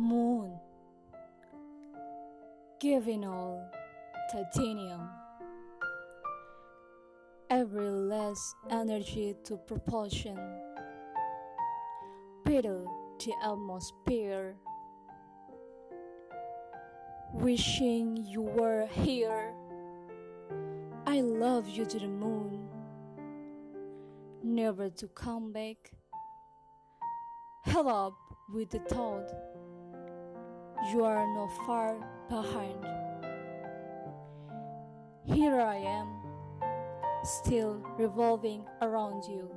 Moon, giving all titanium, every less energy to propulsion, pedal the atmosphere, wishing you were here. I love you to the moon, never to come back. Held up with the thought you are not far behind. Here I am, still revolving around you.